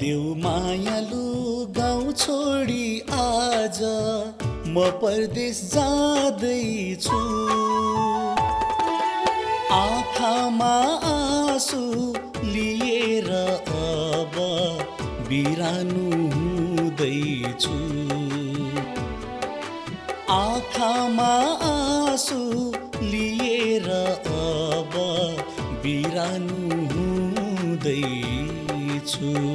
देऊ मायालु गाउँ छोडी आज म परदेश जाँदैछु। आँखामा आँसु लिएर अब बिरानु हुँदैछु। आँखामा आँसु हुँदैछु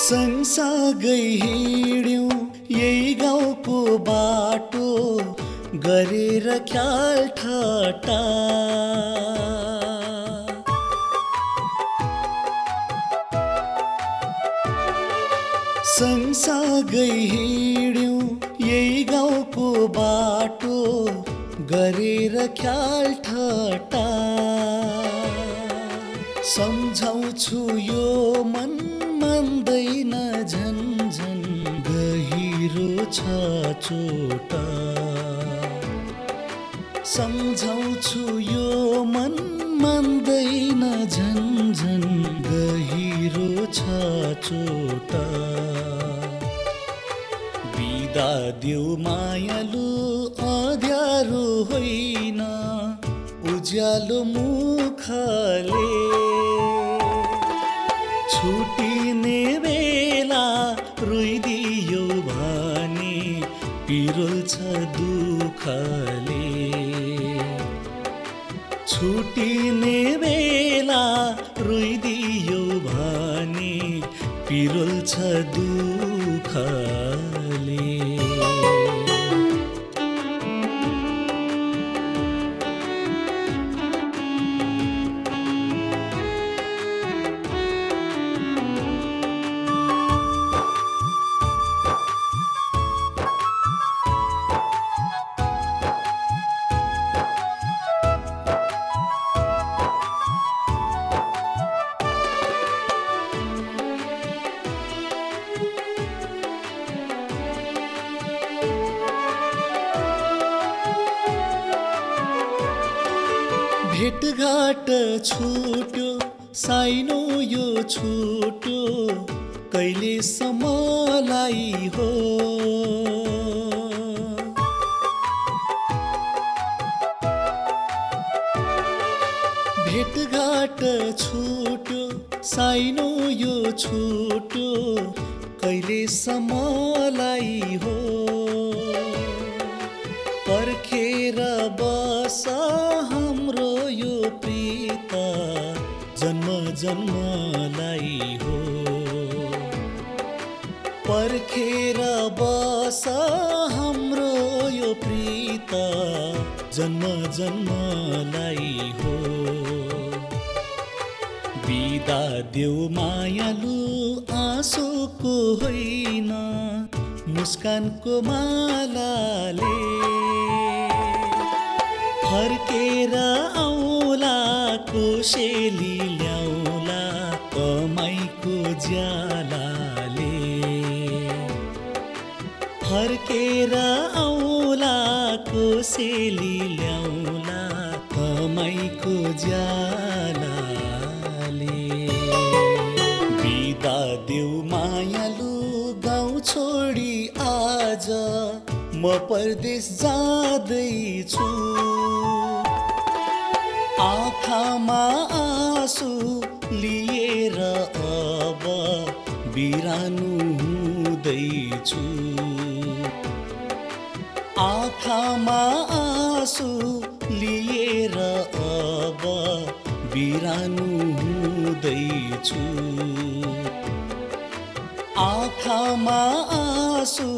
सँगसँगै हिँड्यौँ यही गाउँको बाटो। गरेर ख्याल ठटा। सँगसँगै हिँड्यौँ यही गाउँको बाटो गरेर ख्याल ठटा। सम्झाउँछु यो मन मान्दैन झन् झन् गहिरो छ चोटा। सम्झाउँछु यो मन मान्दैन झन् झन् गहिरो छ चोटा। बिदा देऊ मायालु अँध्यारो होइन उज्यालो मुखले। छुटिने पिरोल्छ दुःखले। छुटिने बेला रोइदियो भने पिरोल्छ दुःखले। भेटघाट छुट्यो साइनो यो छुट्यो कहिलेसम्मलाई हो? भेटघाट छुट्यो साइनो यो छुट्यो कहिलेसम्मलाई हो? पर्खेर बस प्रीत जन्म जन्मलाई हो। पर्खेर बस हाम्रो यो प्रीत जन्म जन्मलाई हो। बिदा देऊ मायालु आँसुको होइन मुस्कानको मालाले। फर्केर कोसेली ल्याउला कमाइको ज्यालाले। फर्केर आउला कोसेली ल्याउला कमाइको ज्यालाले। बिदा देऊ मायालु गाउँ छोडी आज म परदेश जाँदैछु। आँखामा आँसु लिएर अब बिरानु हुँदैछु। आँखामा आँसु लिएर अब बिरानु हुँदैछु। आँखामा आँसु